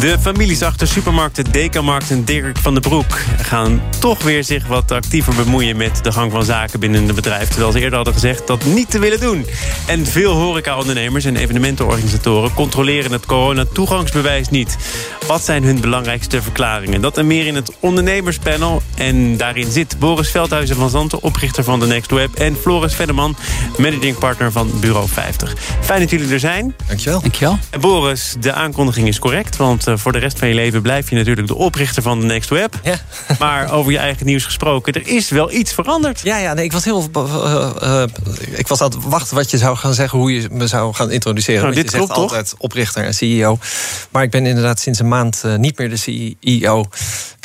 De families achter supermarkten Dekamarkt en Dirk van den Broek... gaan toch weer zich wat actiever bemoeien met de gang van zaken binnen het bedrijf. Terwijl ze eerder hadden gezegd dat niet te willen doen. En veel horecaondernemers en evenementenorganisatoren... controleren het corona-toegangsbewijs niet. Wat zijn hun belangrijkste verklaringen? Dat en meer in het ondernemerspanel. En daarin zit Boris Veldhuizen van Zanten, oprichter van The Next Web... en Floris Venneman, managing partner van Bureau 50. Fijn dat jullie er zijn. Dankjewel. Dankjewel. En Boris, de aankondiging is correct. Want uh, voor de rest van je leven blijf je natuurlijk de oprichter van The Next Web. Ja. Maar over je eigen nieuws gesproken, er is wel iets veranderd. Ja, ja nee, ik was heel. Uh, uh, ik was aan het wachten wat je zou gaan zeggen, hoe je me zou gaan introduceren. Nou, dit je zegt klopt toch? altijd oprichter en CEO. Maar ik ben inderdaad sinds een maand niet meer de CEO.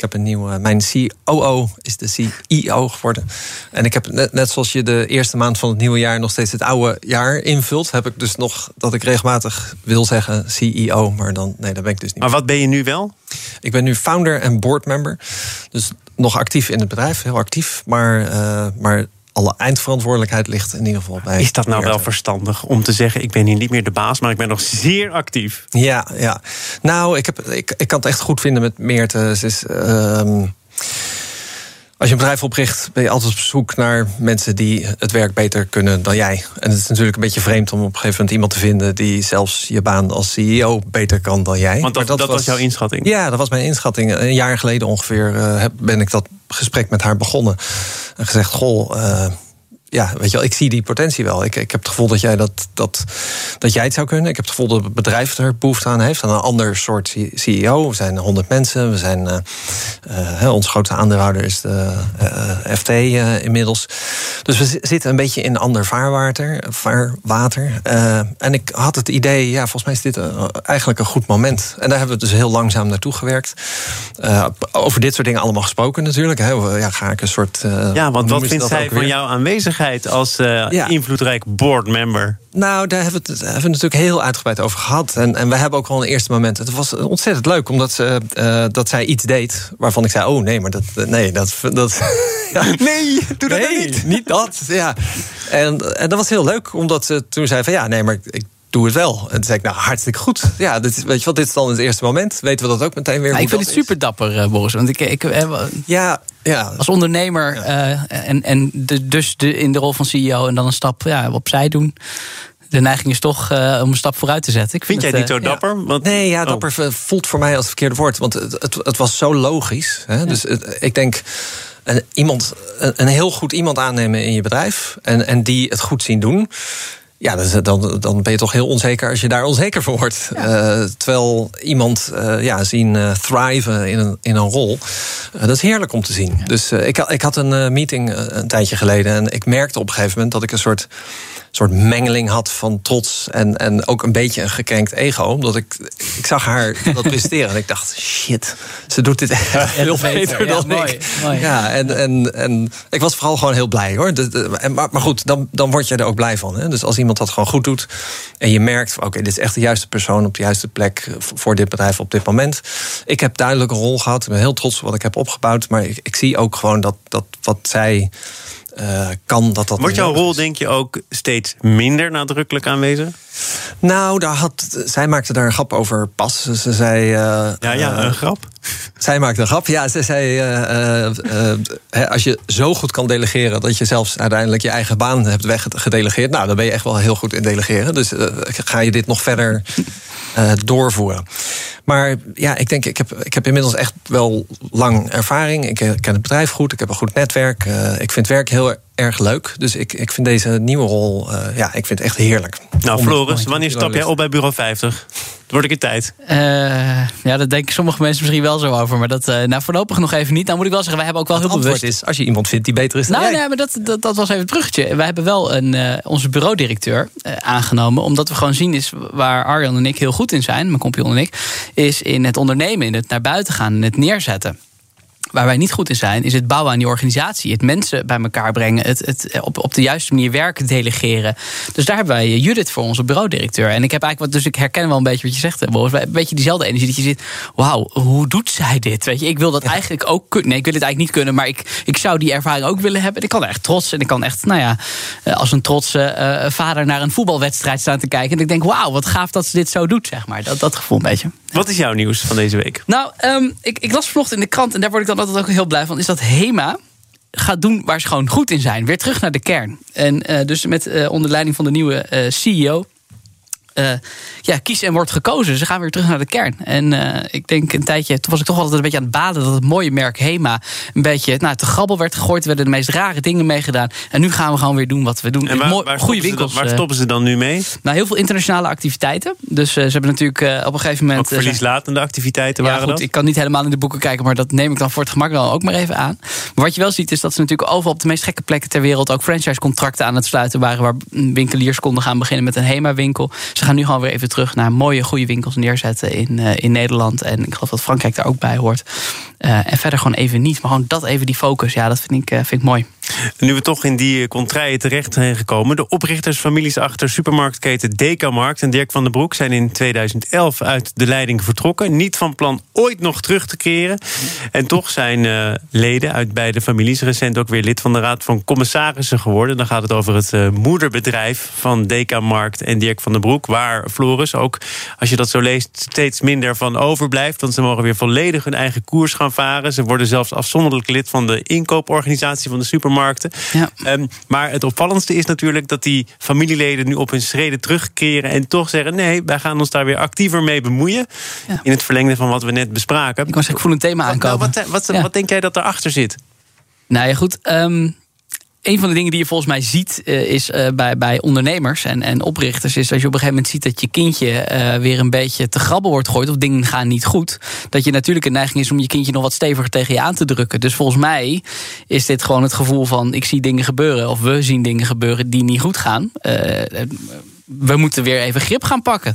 Ik heb een nieuwe. Mijn COO is de CEO geworden. En ik heb net, net zoals je de eerste maand van het nieuwe jaar nog steeds het oude jaar invult, heb ik dus nog dat ik regelmatig wil zeggen CEO, maar dan nee, dat ben ik niet. Maar wat ben je nu wel? Ik ben nu founder en boardmember. Dus nog actief in het bedrijf, heel actief. Maar, uh, maar alle eindverantwoordelijkheid ligt in ieder geval bij. Is dat nou wel verstandig om te zeggen: ik ben hier niet meer de baas, maar ik ben nog zeer actief? Ja, ja. Nou, ik, heb, ik, ik kan het echt goed vinden met Meerte. Ze is. Uh, als je een bedrijf opricht, ben je altijd op zoek naar mensen die het werk beter kunnen dan jij. En het is natuurlijk een beetje vreemd om op een gegeven moment iemand te vinden die zelfs je baan als CEO beter kan dan jij. Want dat, dat, dat was, was, jouw inschatting? Ja, dat was mijn inschatting. Een jaar geleden ongeveer uh, ben ik dat gesprek met haar begonnen. En gezegd: Goh. Uh, ja, weet je wel, ik zie die potentie wel. Ik, ik heb het gevoel dat jij, dat, dat, dat jij het zou kunnen. Ik heb het gevoel dat het bedrijf er behoefte aan heeft. Aan een ander soort CEO. We zijn 100 mensen. We zijn, uh, uh, ons grootste aandeelhouder is de uh, FT inmiddels. Dus we zitten een beetje in ander vaarwater. vaarwater. en ik had het idee, ja, volgens mij is dit eigenlijk een goed moment. En daar hebben we dus heel langzaam naartoe gewerkt. over dit soort dingen allemaal gesproken natuurlijk. Hè. Ja, ga ik een soort... ja, want wat vindt zij van jouw aanwezigheid? Als uh, ja. invloedrijk boardmember? Nou, daar hebben we het hebben we natuurlijk heel uitgebreid over gehad. En, en we hebben ook al een eerste moment. Het was ontzettend leuk, omdat ze, uh, dat zij iets deed waarvan ik zei: Oh nee, maar dat. Nee, dat. dat ja. Nee, doe dat nee, niet. Niet dat. Ja. En, en dat was heel leuk, omdat ze toen zei: van ja, nee, maar ik doe het wel. En toen zei ik, nou, hartstikke goed. Ja, dit is, weet je wat, dit is dan het eerste moment. Weten we dat ook meteen weer. Nou, ik vind het super dapper, uh, Boris. Want ik, ik, uh, ja, ja. als ondernemer ja. uh, en, en de, dus de, in de rol van CEO en dan een stap ja, opzij doen. De neiging is toch uh, om een stap vooruit te zetten. Ik vind, vind jij het, niet zo dapper? Ja. Want, nee, ja, dapper oh. voelt voor mij als het verkeerde woord. Want het, het, het was zo logisch. Hè? Dus het, ik denk een, iemand, een, een heel goed iemand aannemen in je bedrijf. En, en die het goed zien doen. Ja, dan, dan ben je toch heel onzeker als je daar onzeker voor wordt. Ja. Uh, terwijl iemand uh, ja, zien uh, thriven in een, in een rol, dat is heerlijk om te zien. Ja. Dus ik, ik had een meeting een tijdje geleden en ik merkte op een gegeven moment dat ik een soort soort mengeling had van trots en, en ook een beetje een gekrenkt ego. Omdat ik, ik zag haar dat presteren en ik dacht, shit, ze doet dit echt heel beter dan ja, ik. Mooi, mooi. Ja, en, en, en ik was vooral gewoon heel blij hoor. De, de, en, maar, maar goed, dan, dan word je er ook blij van. Hè? Dus als iemand dat gewoon goed doet en je merkt, oké, okay, dit is echt de juiste persoon op de juiste plek voor dit bedrijf op dit moment. Ik heb duidelijk een rol gehad, ik ben heel trots op wat ik heb opgebouwd, maar ik, ik zie ook gewoon dat, dat wat zij uh, kan dat dat. Wordt jouw rol, denk je, ook steeds minder nadrukkelijk aanwezig? Nou, daar had, zij maakte daar een grap over pas. Ze zei. Uh, ja, ja, een grap. Zij maakte een grap. Ja, ze zei. Als je zo goed kan delegeren. dat je zelfs uiteindelijk je eigen baan hebt weggedelegeerd. Nou, dan ben je echt wel heel goed in delegeren. Dus ga je dit nog verder doorvoeren. Maar ja, ik denk, ik heb, ik heb inmiddels echt wel lang ervaring. Ik ken het bedrijf goed, ik heb een goed netwerk. Uh, ik vind werk heel erg leuk. Dus ik, ik vind deze nieuwe rol, uh, ja, ik vind het echt heerlijk. Nou, Floris, wanneer stap jij op bij Bureau 50? Word ik in tijd? Uh, ja, dat denken sommige mensen misschien wel zo over. Maar dat uh, nou, voorlopig nog even niet. Nou moet ik wel zeggen, wij hebben ook wel het heel bewust... is, als je iemand vindt die beter is dan nou, jij. Nee, maar dat, dat, dat was even het bruggetje. Wij hebben wel een, uh, onze bureaudirecteur aangenomen. Omdat we gewoon zien is waar Arjan en ik heel goed in zijn. Mijn compagnon en ik. Is in het ondernemen, in het naar buiten gaan. In het neerzetten. Waar wij niet goed in zijn, is het bouwen aan die organisatie. Het mensen bij elkaar brengen. Het, het op, op de juiste manier werk delegeren. Dus daar hebben wij Judith voor onze bureaudirecteur. En ik heb eigenlijk wat, dus ik herken wel een beetje wat je zegt, Boris. Een beetje diezelfde energie dat je zit. Wauw, hoe doet zij dit? Weet je, ik wil dat eigenlijk ook kunnen. Nee, ik wil het eigenlijk niet kunnen, maar ik, ik zou die ervaring ook willen hebben. Ik kan echt trots en ik kan echt, nou ja, eh, als een trotse uh, vader naar een voetbalwedstrijd staan te kijken. En ik denk, wauw, wat gaaf dat ze dit zo doet, zeg maar. Dat, dat gevoel een beetje. Wat is jouw nieuws van deze week? Nou, um, ik, ik las vanochtend in de krant en daar word ik dan altijd ook heel blij van. Is dat HEMA gaat doen waar ze gewoon goed in zijn. Weer terug naar de kern. En uh, dus met uh, onder leiding van de nieuwe uh, CEO uh, ja, kies en wordt gekozen. Ze gaan weer terug naar de kern. En uh, ik denk een tijdje, toen was ik toch altijd een beetje aan het baden dat het mooie merk Hema een beetje nou, te grabbel werd gegooid. Er werden de meest rare dingen meegedaan. En nu gaan we gewoon weer doen wat we doen. En waar, Mooi, waar goede winkels. waar stoppen ze dan nu mee? Nou, heel veel internationale activiteiten. Dus uh, ze hebben natuurlijk op een gegeven moment. Ook verlieslatende activiteiten ja, waren goed, dat? Ik kan niet helemaal in de boeken kijken, maar dat neem ik dan voor het gemak dan ook maar even aan. Maar wat je wel ziet, is dat ze natuurlijk overal op de meest gekke plekken ter wereld ook franchise-contracten aan het sluiten waren. Waar winkeliers konden gaan beginnen met een Hema-winkel. Ze gaan nu gewoon weer even terug naar mooie, goede winkels neerzetten in, uh, in Nederland. En ik geloof dat Frankrijk daar ook bij hoort. Uh, en verder gewoon even niet. Maar gewoon dat even die focus. Ja, dat vind ik, uh, vind ik mooi. Nu we toch in die contraien terecht zijn gekomen. De oprechtersfamilies achter supermarktketen Dekamarkt en Dirk van den Broek zijn in 2011 uit de leiding vertrokken. Niet van plan ooit nog terug te keren. En toch zijn uh, leden uit beide families recent ook weer lid van de Raad van Commissarissen geworden. Dan gaat het over het uh, moederbedrijf van Dekamarkt en Dirk van den Broek. Waar Floris ook, als je dat zo leest, steeds minder van overblijft. Want ze mogen weer volledig hun eigen koers gaan varen. Ze worden zelfs afzonderlijk lid van de inkooporganisatie van de supermarkt. Ja. Um, maar het opvallendste is natuurlijk dat die familieleden nu op hun schreden terugkeren en toch zeggen: nee, wij gaan ons daar weer actiever mee bemoeien. Ja. In het verlengde van wat we net bespraken. Ik was ik voel een thema aankomen. Wat, wat, wat, ja. wat, denk jij dat erachter zit? Nou ja, goed. Um een van de dingen die je volgens mij ziet uh, is uh, bij, bij ondernemers en, en oprichters, is als je op een gegeven moment ziet dat je kindje uh, weer een beetje te grabbel wordt gegooid of dingen gaan niet goed, dat je natuurlijk een neiging is om je kindje nog wat steviger tegen je aan te drukken. Dus volgens mij is dit gewoon het gevoel van ik zie dingen gebeuren of we zien dingen gebeuren die niet goed gaan. we moeten weer even grip gaan pakken.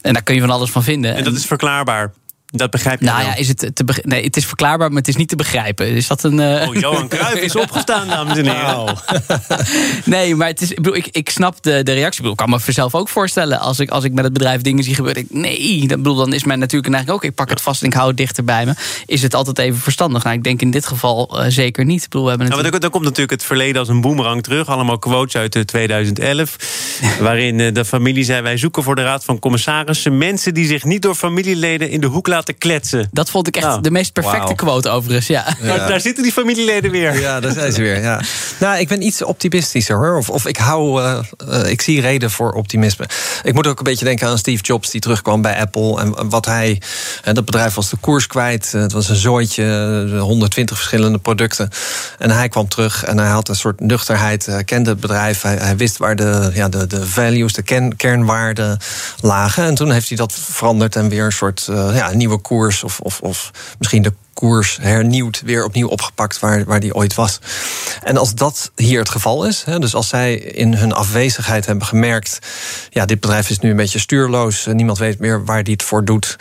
En daar kun je van alles van vinden. En dat is verklaarbaar. Dat begrijp je nou wel. ja, is het, te nee, het is verklaarbaar, maar het is niet te begrijpen. Is dat een. Uh... Oh, Johan Cruijff is opgestaan, dames en heren. Oh. nee, maar het is, ik, bedoel, ik, ik snap de, de reactie. Ik, bedoel, ik kan me zelf ook voorstellen. Als ik, als ik met het bedrijf dingen zie gebeuren. Ik, nee, dat bedoel, dan is mijn natuurlijk eigenlijk ook. Ik pak het vast en ik hou het dichter bij me. Is het altijd even verstandig? Nou, ik denk in dit geval uh, zeker niet. Ik bedoel, we hebben natuurlijk... nou, dan, dan komt natuurlijk het verleden als een boemerang terug. Allemaal quotes uit 2011. waarin uh, de familie zei: Wij zoeken voor de Raad van Commissarissen mensen die zich niet door familieleden in de hoek laten kletsen. Dat vond ik echt nou, de meest perfecte wow. quote overigens. Ja. ja. Daar, daar, zitten die familieleden weer. Ja, daar zijn ze weer. Ja. nou, ik ben iets optimistischer hoor. Of, of ik hou, uh, uh, ik zie reden voor optimisme. Ik moet ook een beetje denken aan Steve Jobs die terugkwam bij Apple. En wat hij, uh, dat bedrijf was de koers kwijt. Het was een zooitje, 120 verschillende producten. En hij kwam terug en hij had een soort nuchterheid. Hij kende het bedrijf. Hij, hij wist waar de, ja, de, de values, de ken, kernwaarden lagen. En toen heeft hij dat veranderd en weer een soort ja, nieuwe koers of, of, of misschien de koers hernieuwd, weer opnieuw opgepakt waar, waar die ooit was. En als dat hier het geval is, hè, dus als zij in hun afwezigheid hebben gemerkt, ja, dit bedrijf is nu een beetje stuurloos, niemand weet meer waar die het voor doet.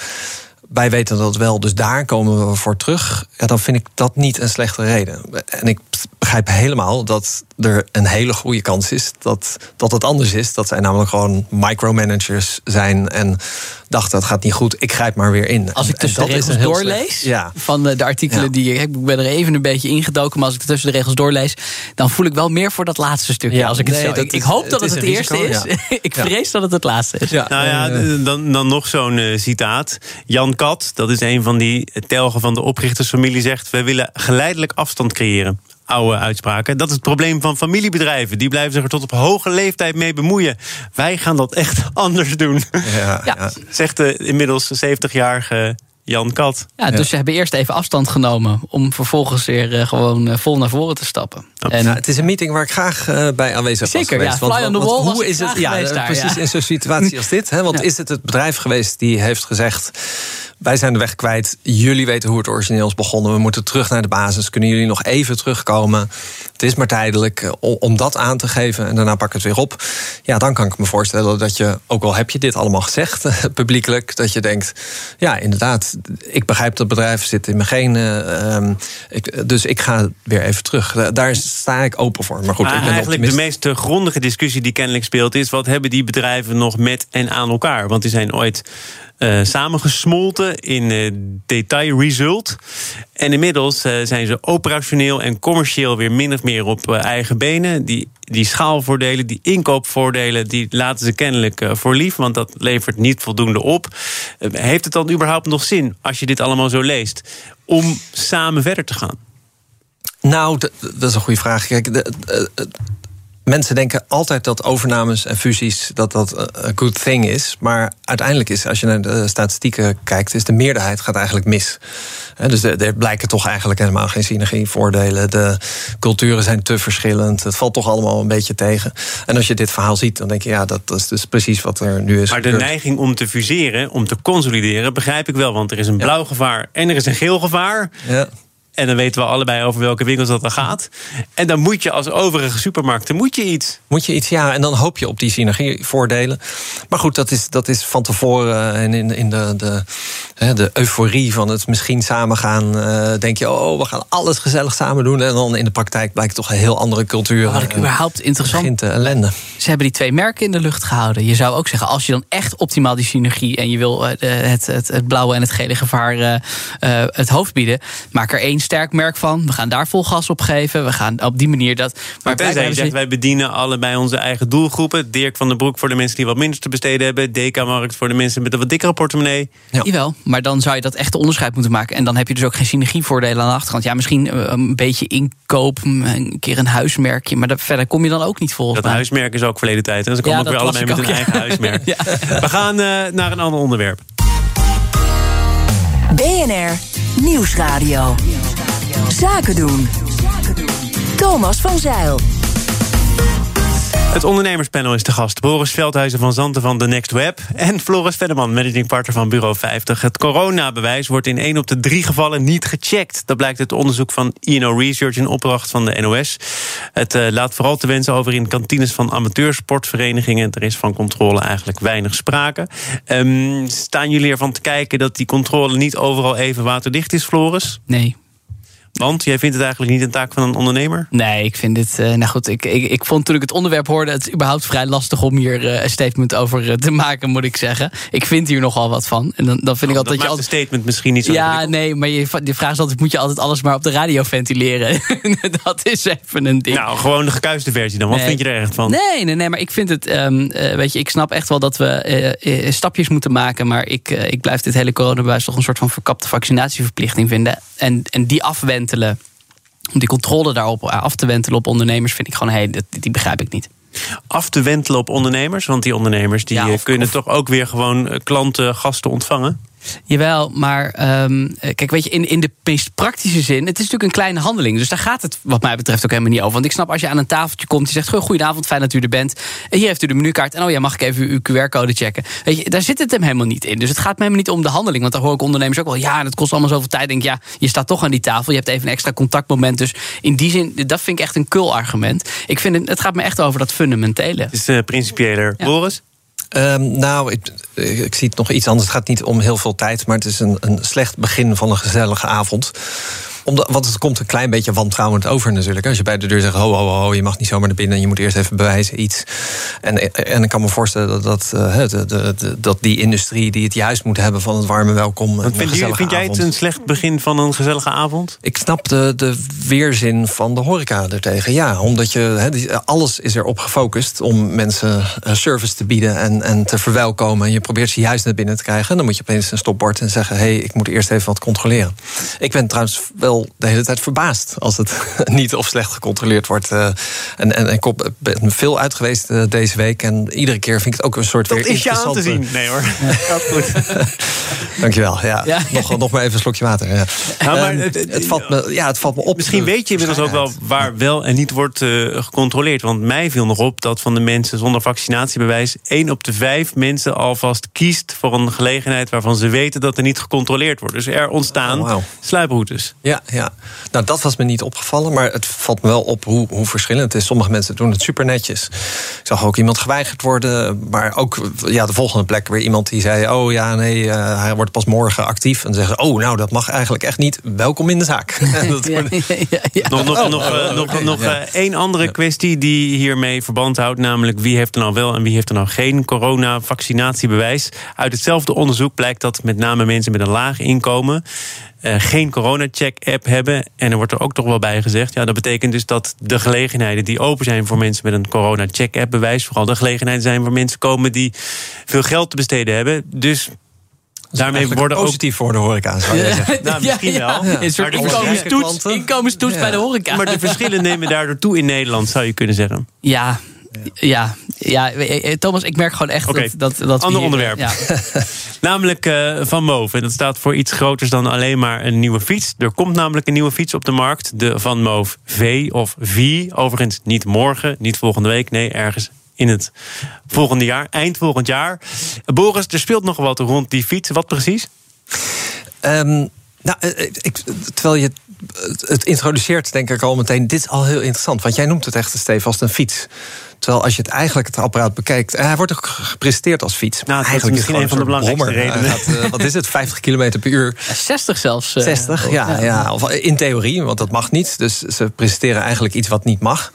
Wij weten dat wel, dus daar komen we voor terug. Ja, dan vind ik dat niet een slechte reden. En ik begrijp helemaal dat er een hele goede kans is dat, dat het anders is. Dat zij namelijk gewoon micromanagers zijn en dachten het gaat niet goed, ik grijp maar weer in. Als ik tussen de regels doorlees ja. van de, de artikelen ja. die ik ben er even een beetje ingedoken, maar als ik tussen de regels doorlees, dan voel ik wel meer voor dat laatste stukje. Ja, als ik, het zo, ik, ik, hoop dat het het, het eerste risico, is. ik vrees dat het het laatste is. Ja. Nou ja, dan, dan nog zo'n uh, citaat. Jan Kat, dat is een van die telgen van de oprichtersfamilie, zegt: we willen geleidelijk afstand creëren oude uitspraken. Dat is het probleem van familiebedrijven. Die blijven zich er tot op hoge leeftijd mee bemoeien. Wij gaan dat echt anders doen. Ja, ja. Zegt de inmiddels 70-jarige Jan Kat. Ja, dus ja. ze hebben eerst even afstand genomen om vervolgens weer uh, gewoon uh, vol naar voren te stappen. En, nou, het is een meeting waar ik graag uh, bij aanwezig Zeker, was ja, fly want, on the wall hoe is het? Ja, daar, precies in zo'n situatie als dit. Hè? Want is het het bedrijf geweest die heeft gezegd wij zijn de weg kwijt. Jullie weten hoe het origineel is begonnen. We moeten terug naar de basis. Kunnen jullie nog even terugkomen? het is maar tijdelijk, om dat aan te geven en daarna pak ik het weer op. Ja, dan kan ik me voorstellen dat je, ook al heb je dit allemaal gezegd, publiekelijk, dat je denkt, ja, inderdaad, ik begrijp dat bedrijf zit in mijn genen. Ehm, dus ik ga weer even terug. Daar sta ik open voor. Maar goed, ik ben eigenlijk de meest grondige discussie die kennelijk speelt, is wat hebben die bedrijven nog met en aan elkaar? Want die zijn ooit uh, samengesmolten in uh, detail result. En inmiddels uh, zijn ze operationeel en commercieel weer min of meer op eigen benen. Die, die schaalvoordelen, die inkoopvoordelen, die laten ze kennelijk voor lief, want dat levert niet voldoende op. heeft het dan überhaupt nog zin, als je dit allemaal zo leest, om samen verder te gaan? Nou, dat is een goede vraag. Kijk, de, mensen denken altijd dat overnames en fusies dat dat een good thing is. Maar uiteindelijk is, als je naar de statistieken kijkt, is de meerderheid gaat eigenlijk mis. Dus er blijken toch eigenlijk helemaal geen synergievoordelen. De culturen zijn te verschillend. Het valt toch allemaal een beetje tegen. En als je dit verhaal ziet, dan denk je, ja, dat is dus precies wat er nu is. Maar de neiging om te fuseren, om te consolideren, begrijp ik wel. Want er is een blauw gevaar en er is een geel gevaar. Ja. En dan weten we allebei over welke winkels dat dan gaat. En dan moet je als overige supermarkten moet je iets. Moet je iets, ja. En dan hoop je op die synergievoordelen. Maar goed, dat is, dat is van tevoren en in, in de, de, de euforie van het misschien samen gaan. Uh, denk je, oh, we gaan alles gezellig samen doen. En dan in de praktijk blijkt toch een heel andere cultuur. Wat ik überhaupt interessant. Begint ellende. Ze hebben die twee merken in de lucht gehouden. Je zou ook zeggen, als je dan echt optimaal die synergie en je wil uh, het, het, het blauwe en het gele gevaar uh, het hoofd bieden, maak er één sterk merk van. We gaan daar vol gas op geven. We gaan op die manier dat. Maar tenzij je zegt, wij bedienen allebei onze eigen doelgroepen. Dirk van den Broek voor de mensen die wat minder te besteden hebben. DK-markt voor de mensen met een wat dikkere portemonnee. Ja. Jawel, maar dan zou je dat echt onderscheid moeten maken. En dan heb je dus ook geen synergievoordelen aan de achterkant. Ja, misschien eh, een beetje inkoop, een keer een huismerkje. Maar verder kom je dan ook niet volgens Dat huismerk is ook verleden tijd. En ze komen ook weer allebei met een eigen huismerk. We gaan uh, naar een ander onderwerp. BNR Nieuwsradio. Zaken doen. Thomas van Zeil. Het ondernemerspanel is te gast. Boris Veldhuizen van Zanten van The Next Web. En Floris Venneman, managing partner van Bureau 50. Het coronabewijs wordt in 1 op de 3 gevallen niet gecheckt. Dat blijkt uit onderzoek van INO Research in opdracht van de NOS. Het uh, laat vooral te wensen over in kantines van amateursportverenigingen. Er is van controle eigenlijk weinig sprake. Um, staan jullie ervan te kijken dat die controle niet overal even waterdicht is, Floris? Nee. Want jij vindt het eigenlijk niet een taak van een ondernemer? Nee, ik vind dit. Uh, nou goed, ik, ik, ik vond toen ik het onderwerp hoorde. het überhaupt vrij lastig om hier uh, een statement over uh, te maken, moet ik zeggen. Ik vind hier nogal wat van. En dan, dan vind oh, ik altijd. Dat je altijd... een statement misschien niet zo. Ja, nee, maar je, de vraag is altijd: moet je altijd alles maar op de radio ventileren? dat is even een ding. Nou, gewoon de gekuiste versie dan. Wat nee. vind je er echt van? Nee, nee, nee, maar ik vind het. Um, weet je, ik snap echt wel dat we stapjes moeten maken. Maar ik, ik blijf dit hele coronabewijs toch een soort van verkapte vaccinatieverplichting vinden. En, en die om die controle daarop af te wentelen op ondernemers, vind ik gewoon, hey, die begrijp ik niet. Af te wentelen op ondernemers? Want die ondernemers die ja, kunnen toch ook weer gewoon klanten, gasten ontvangen? Jawel, maar um, kijk, weet je, in, in de meest praktische zin, het is natuurlijk een kleine handeling. Dus daar gaat het, wat mij betreft, ook helemaal niet over. Want ik snap als je aan een tafeltje komt, je zegt: Goedenavond, fijn dat u er bent. En hier heeft u de menukaart. En oh ja, mag ik even uw QR-code checken? Weet je, daar zit het hem helemaal niet in. Dus het gaat me helemaal niet om de handeling. Want daar hoor ik ondernemers ook wel. Ja, en het kost allemaal zoveel tijd. Denk ja, je staat toch aan die tafel. Je hebt even een extra contactmoment. Dus in die zin, dat vind ik echt een kul argument. Ik vind het, het gaat me echt over dat fundamentele. Het is uh, principiëler. Ja. Boris? Um, nou, ik, ik, zie het nog iets anders. Het gaat niet om heel veel tijd, maar het is een, een slecht begin van een gezellige avond omdat, want het komt een klein beetje wantrouwend over natuurlijk. Als je bij de deur zegt, ho, ho, ho, je mag niet zomaar naar binnen... je moet eerst even bewijzen iets. En, en ik kan me voorstellen dat, dat, uh, de, de, de, dat die industrie die het juist moet hebben... van het warme welkom Wat vind, je, vind jij het een slecht begin van een gezellige avond? Ik snap de, de weerzin van de horeca ertegen. Ja, omdat je, he, alles is erop gefocust om mensen eh, service te bieden... En, en te verwelkomen. En je probeert ze juist naar binnen te krijgen. En dan moet je opeens een stopbord en zeggen... hé, hey, ik moet eerst even wat controleren. Ik ben trouwens wel de hele tijd verbaasd als het niet of slecht gecontroleerd wordt. Uh, en, en, ik ben veel uit geweest uh, deze week. En iedere keer vind ik het ook een soort dat weer is je aan te zien. Nee hoor. Ja. goed. Dankjewel. Ja, ja. Nog, nog maar even een slokje water. Ja. Nou, maar het, het, het, valt me, ja, het valt me op. Misschien weet je inmiddels ook wel waar wel en niet wordt uh, gecontroleerd. Want mij viel nog op dat van de mensen zonder vaccinatiebewijs... één op de vijf mensen alvast kiest voor een gelegenheid... waarvan ze weten dat er niet gecontroleerd wordt. Dus er ontstaan oh, wow. sluiproutes. Ja, Ja, ja. Nou, dat was me niet opgevallen, maar het valt me wel op hoe, hoe verschillend het is. Sommige mensen doen het super netjes. Ik zag ook iemand geweigerd worden, maar ook ja, de volgende plek weer iemand die zei: Oh ja, nee, uh, hij wordt pas morgen actief. En zeggen: Oh, nou, dat mag eigenlijk echt niet. Welkom in de zaak. dat ja, ja, nog nog, oh, nog, uh, nog, nog uh, één andere kwestie die hiermee verband houdt, namelijk wie heeft er nou wel en wie heeft er nou geen corona-vaccinatiebewijs. Uit hetzelfde onderzoek blijkt dat met name mensen met een laag inkomen uh, geen corona-check-app hebben. En er wordt er ook toch wel bij gezegd. Ja, dat betekent dus dat de gelegenheden die open zijn voor mensen met een corona-check-app-bewijs, vooral de gelegenheden zijn waar mensen komen die veel geld te besteden hebben. Dus Daarmee worden ook positief voor de horeca. Zou je zeggen. nou, misschien wel. Ja. Een soort inkomenstoets, inkomenstoets bij de horeca. Maar de verschillen nemen daardoor toe in Nederland, zou je kunnen zeggen. Ja, ja, ja, Thomas, ik merk gewoon echt okay. dat, dat, dat. Ander onderwerp. Ja. namelijk uh, Van Moof. En dat staat voor iets groters dan alleen maar een nieuwe fiets. Er komt namelijk een nieuwe fiets op de markt. De Van Moof V of V. Overigens niet morgen, niet volgende week. Nee, ergens in het volgende jaar, eind volgend jaar. Boris, er speelt nog wat rond die fiets. Wat precies? Um, nou, ik, terwijl je het introduceert, denk ik al meteen. Dit is al heel interessant. Want jij noemt het echt, stevast een fiets. Terwijl als je het eigenlijk het apparaat bekijkt... hij wordt ook gepresenteerd als fiets. Nou, eigenlijk is misschien een van de belangrijkste redenen. Gaat, uh, wat is het, 50 km per uur? 60 zelfs. Uh, 60, ja, ja. Of in theorie, want dat mag niet. Dus ze presenteren eigenlijk iets wat niet mag.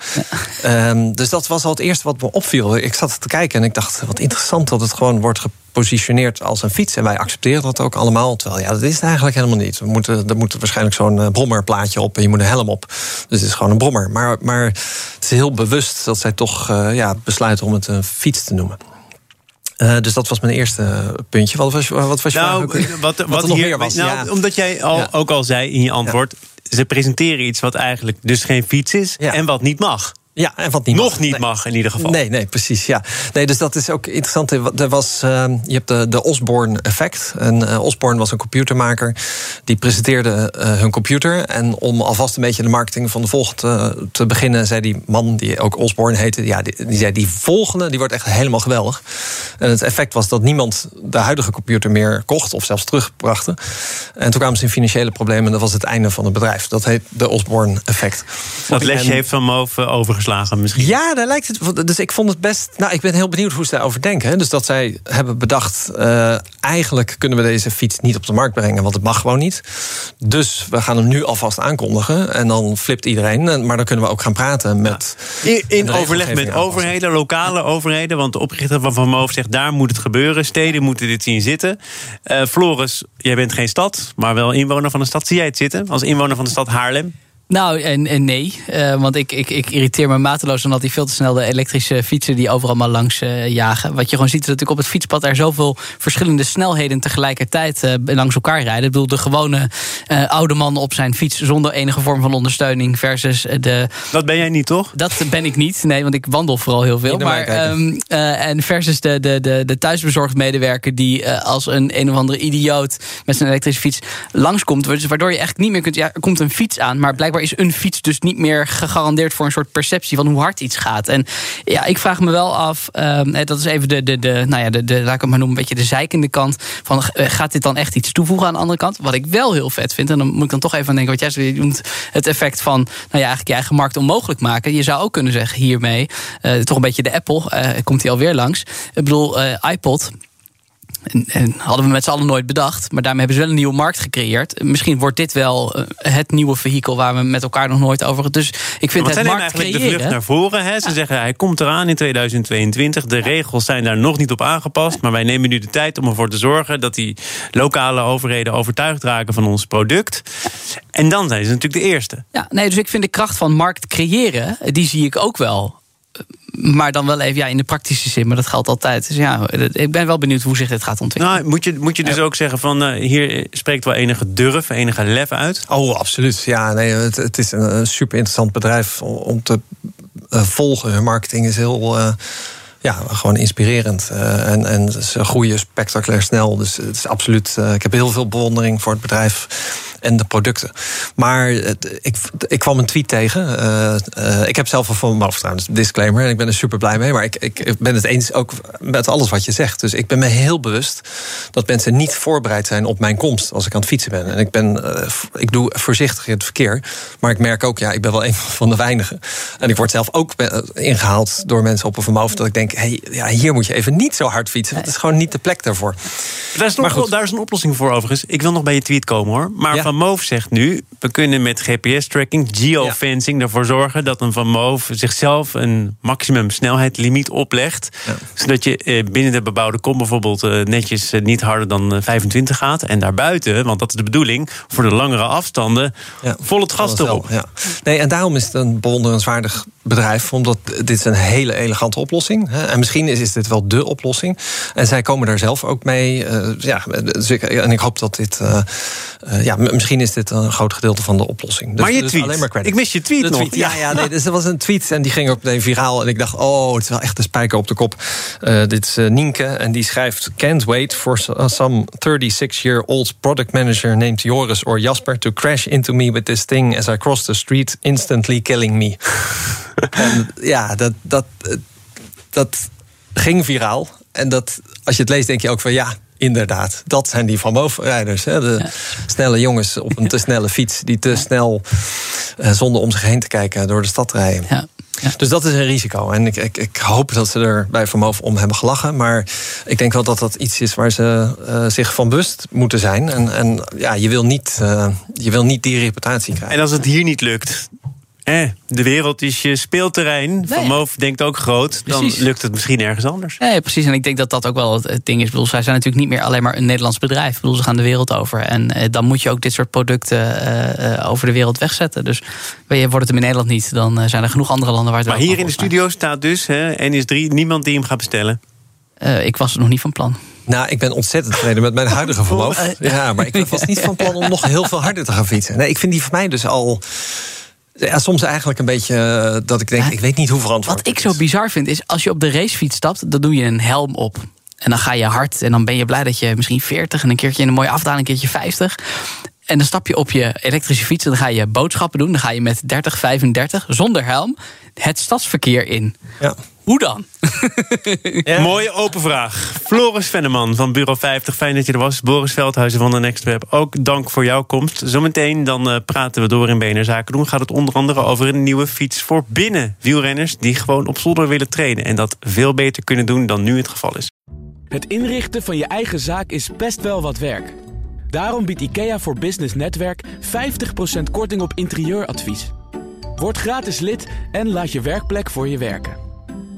Ja. Um, dus dat was al het eerste wat me opviel. Ik zat te kijken en ik dacht, wat interessant dat het gewoon wordt gepositioneerd als een fiets. En wij accepteren dat ook allemaal. Terwijl, ja, dat is het eigenlijk helemaal niet. We moeten, er moet waarschijnlijk zo'n uh, brommerplaatje op en je moet een helm op. Dus het is gewoon een brommer. Maar, maar het is heel bewust dat zij toch uh, ja, besluiten om het een fiets te noemen. Uh, dus dat was mijn eerste puntje. Wat was, wat was je nou, vraag? Wat, wat, wat er nog hier, meer was? Nou, ja. Omdat jij al, ja. ook al zei in je antwoord... ze presenteren iets wat eigenlijk dus geen fiets is... en wat niet mag. Ja, en wat niet Nog mag. niet nee. mag in ieder geval. Nee, nee, precies. Ja. Nee, dus dat is ook interessant. Er was, uh, je hebt de, de Osborne effect. En uh, Osborne was een computermaker. Die presenteerde uh, hun computer. En om alvast een beetje de marketing van de volgende te beginnen, zei die man, die ook Osborne heette, ja, die, die zei: die volgende die wordt echt helemaal geweldig. En het effect was dat niemand de huidige computer meer kocht of zelfs terugbracht. En toen kwamen ze in financiële problemen en dat was het einde van het bedrijf. Dat heet de Osborne effect. Dat lesje en, heeft Van Moof misschien. Ja, daar lijkt het. Dus ik vond het best. Nou, ik ben heel benieuwd hoe ze daarover denken. Dus dat zij hebben bedacht. Uh, eigenlijk kunnen we deze fiets niet op de markt brengen, want het mag gewoon niet. Dus we gaan hem nu alvast aankondigen. En dan flipt iedereen. Maar dan kunnen we ook gaan praten met. Ja. In, in overleg met overheden, lokale overheden. Want de oprichter van Van Moof zegt: daar moet het gebeuren. Steden moeten dit zien zitten. Uh, Floris, jij bent geen stad, maar wel inwoner van de stad. Zie jij het zitten als inwoner van de stad Haarlem? Nou, en, en nee. Uh, want ik, ik, ik irriteer me mateloos omdat die veel te snel de elektrische fietsen die overal maar langs uh, jagen. Wat je gewoon ziet is natuurlijk op het fietspad er zoveel verschillende snelheden tegelijkertijd uh, langs elkaar rijden. Ik bedoel, de gewone oude man op zijn fiets zonder enige vorm van ondersteuning versus de. Dat ben jij niet, toch? Dat ben ik niet. Nee, want ik wandel vooral heel veel. Maar, um, en versus de, de, de, de thuisbezorgd medewerker die als een een of andere idioot met zijn elektrische fiets langskomt. Waardoor je echt niet meer kunt. Ja, er komt een fiets aan, maar blijkbaar is een fiets dus niet meer gegarandeerd voor een soort perceptie van hoe hard iets gaat. En ja, ik vraag me wel af, um, dat is even de, de, de, nou ja, de, de, laat ik het maar noemen, een beetje de zeikende kant. Van gaat dit dan echt iets toevoegen aan de andere kant? Wat ik wel heel vet vind, en dan moet ik dan toch even denken, wat jij zei, noemt het effect van, nou ja, eigenlijk je eigen markt onmogelijk maken. Je zou ook kunnen zeggen hiermee, uh, toch een beetje de Apple, uh, komt hij alweer langs. Ik bedoel, iPod. En, en, hadden we met z'n allen nooit bedacht. Maar daarmee hebben ze wel een nieuwe markt gecreëerd. Misschien wordt dit wel uh, het nieuwe vehikel waar we met elkaar nog nooit over. Dus ik vind het markt eigenlijk creëren, de vlucht naar voren. Hè? Ze ja. zeggen hij komt eraan in 2022. De regels zijn daar nog niet op aangepast. Maar wij nemen nu de tijd om ervoor te zorgen dat die lokale overheden overtuigd raken van ons product. En dan zijn ze natuurlijk de eerste. Ja, nee, dus ik vind de kracht van markt creëren, die zie ik ook wel maar dan wel even ja, in de praktische zin, maar dat geldt altijd. Dus ja, ik ben wel benieuwd hoe zich dit gaat ontwikkelen. Nou, moet, je, moet je dus ja. ook zeggen van uh, hier spreekt wel enige durf, enige lef uit? Oh, absoluut. Ja, nee, het, het is een, een, super interessant bedrijf om te uh, volgen. Hun marketing is heel. Uh, ja, gewoon inspirerend. Uh, en, en ze groeien spectaculair snel. Dus het is absoluut. Uh, ik heb heel veel bewondering voor het bedrijf. En de producten. Maar ik, ik kwam een tweet tegen. ik heb zelf al van mijn trouwens, disclaimer. En ik ben er super blij mee. Maar ik, ik ben het eens ook met alles wat je zegt. Dus ik ben me heel bewust dat mensen niet voorbereid zijn op mijn komst als ik aan het fietsen ben. En ik, ben, ik doe voorzichtig in het verkeer. Maar ik merk ook, ja, ik ben wel een van de weinigen. En ik word zelf ook ingehaald door mensen op een vermogen. Dat ik denk, hey, ja, hier moet je even niet zo hard fietsen. Want het is gewoon niet de plek daarvoor. Daar is, nog, daar is een oplossing voor overigens. Ik wil nog bij je tweet komen hoor. Maar Van Moof zegt nu, we kunnen met GPS-tracking, geofencing... ervoor zorgen dat een Van Moof zichzelf een maximum snelheidlimiet oplegt. Zodat je eh, binnen de bebouwde kom bijvoorbeeld eh, netjes eh, niet harder dan 25 gaat. En daarbuiten, want dat is de bedoeling, voor de langere afstanden, vol het gas erop. Ja. Nee, en daarom is het een bewonderenswaardig bedrijf. Omdat dit is een hele elegante oplossing. En misschien is, is dit wel dé oplossing. En zij komen daar zelf ook mee. Uh, ja, en ik hoop dat dit. Uh, uh, ja, misschien is dit een groot gedeelte van de oplossing. Dus, maar je dus tweet. Alleen maar ik mis je tweet nog. ja, ja nee, dus er was een tweet en die ging ook meteen viraal. En ik dacht, oh, het is wel echt een spijker op de kop. dit is Nienke en die schrijft: Can't wait for some 36-year-old product manager named Joris or Jasper to crash into me with this thing as I cross the street, instantly killing me. en ja, dat, dat, dat ging viraal. En dat, als je het leest, denk je ook van ja, inderdaad, dat zijn die Van Moof-rijders. De snelle jongens op een te snelle fiets die te snel, uh, zonder om zich heen te kijken, door de stad rijden. Ja. Ja. Dus dat is een risico. En ik, ik, ik, hoop dat ze er bij Vermoof om hebben gelachen. Maar ik denk wel dat dat iets is waar ze uh, zich van bewust moeten zijn. En, en ja, je wil, niet, uh, je wil niet die reputatie krijgen. En als het hier niet lukt, eh, de wereld is je speelterrein. Van Moof denkt ook groot. Dan lukt het misschien ergens anders. Nee, precies. En ik denk dat dat ook wel het ding is. Ik bedoel, zij zijn natuurlijk niet meer alleen maar een Nederlands bedrijf. Ik bedoel, ze gaan de wereld over. En eh, dan moet je ook dit soort producten uh, over de wereld wegzetten. Dus wordt het hem in Nederland niet, dan zijn er genoeg andere landen waar het Maar hier in de studio staat dus hè, NS3 niemand die hem gaat bestellen. ik was er nog niet van plan. Nou, ik ben ontzettend tevreden met mijn huidige vermogen. Ja, maar ik was niet van plan om nog heel veel harder te gaan fietsen. Nee, ik vind die voor mij dus al ja, soms eigenlijk een beetje eh, dat ik denk, ik weet niet hoe verantwoord Wat ik zo bizar vind, is als je op de racefiets stapt, dan doe je een helm op. En dan ga je hard en dan ben je blij dat je misschien 40 en een keertje in een mooie afdaling, een keertje 50. En dan stap je op je elektrische fiets en dan ga je boodschappen doen. Dan ga je met 30, 35 zonder helm het stadsverkeer in. Ja. Hoe dan? Ja. Mooie open vraag. Floris Venneman van Bureau 50. Fijn dat je er was. Boris Veldhuizen van de Next Web. Ook dank voor jouw komst. Zometeen dan uh, praten we door in BNR Zaken doen. Gaat het onder andere over een nieuwe fiets voor binnen wielrenners... die gewoon op zolder willen trainen. En dat veel beter kunnen doen dan nu het geval is. Het inrichten van je eigen zaak is best wel wat werk. Daarom biedt IKEA voor Business Netwerk 50% korting op interieuradvies. Word gratis lid en laat je werkplek voor je werken.